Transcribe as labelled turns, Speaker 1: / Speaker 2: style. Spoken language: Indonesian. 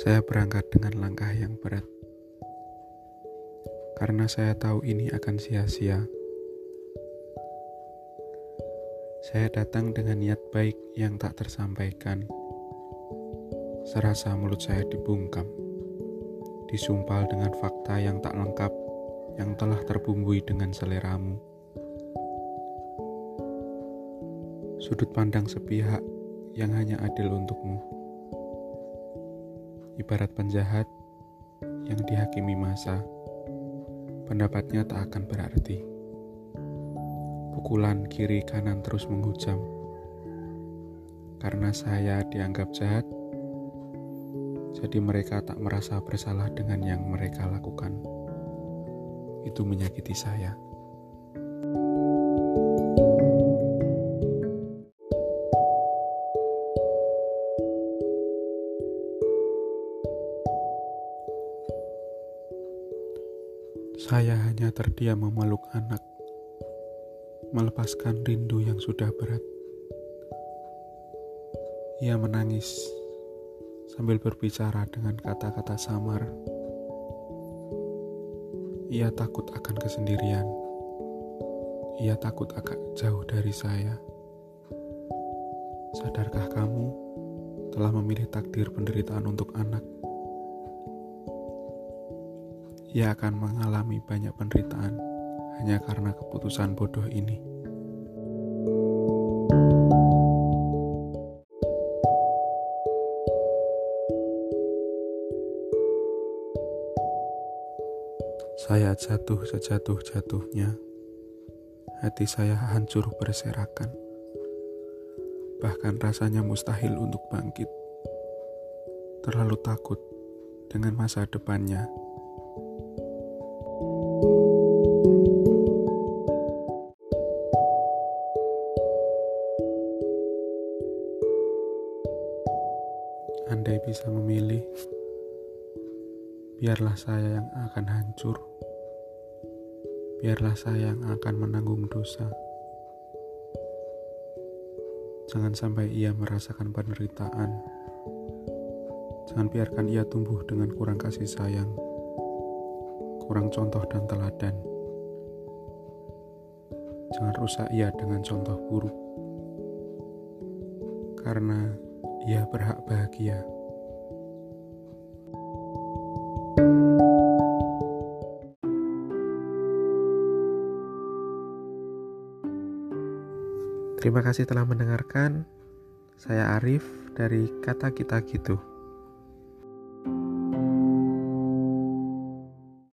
Speaker 1: Saya berangkat dengan langkah yang berat. Karena saya tahu ini akan sia-sia. Saya datang dengan niat baik yang tak tersampaikan. Serasa mulut saya dibungkam. Disumpal dengan fakta yang tak lengkap yang telah terbumbui dengan seleramu. Sudut pandang sepihak yang hanya adil untukmu. Ibarat penjahat yang dihakimi masa, pendapatnya tak akan berarti. Pukulan kiri kanan terus menghujam. Karena saya dianggap jahat, jadi mereka tak merasa bersalah dengan yang mereka lakukan. Itu menyakiti saya. Saya hanya terdiam memeluk anak, melepaskan rindu yang sudah berat. Ia menangis sambil berbicara dengan kata-kata samar. Ia takut akan kesendirian. Ia takut akan jauh dari saya. Sadarkah kamu telah memilih takdir penderitaan untuk anak? Ia akan mengalami banyak penderitaan hanya karena keputusan bodoh ini. Saya jatuh sejatuh-jatuhnya. Hati saya hancur berserakan. Bahkan rasanya mustahil untuk bangkit. Terlalu takut dengan masa depannya Andai bisa memilih, biarlah saya yang akan hancur. Biarlah saya yang akan menanggung dosa. Jangan sampai ia merasakan penderitaan. Jangan biarkan ia tumbuh dengan kurang kasih sayang, kurang contoh dan teladan. Jangan rusak ia dengan contoh buruk. Karena ia berhak bahagia. Terima kasih telah mendengarkan. Saya Arif dari Kata Kita Gitu.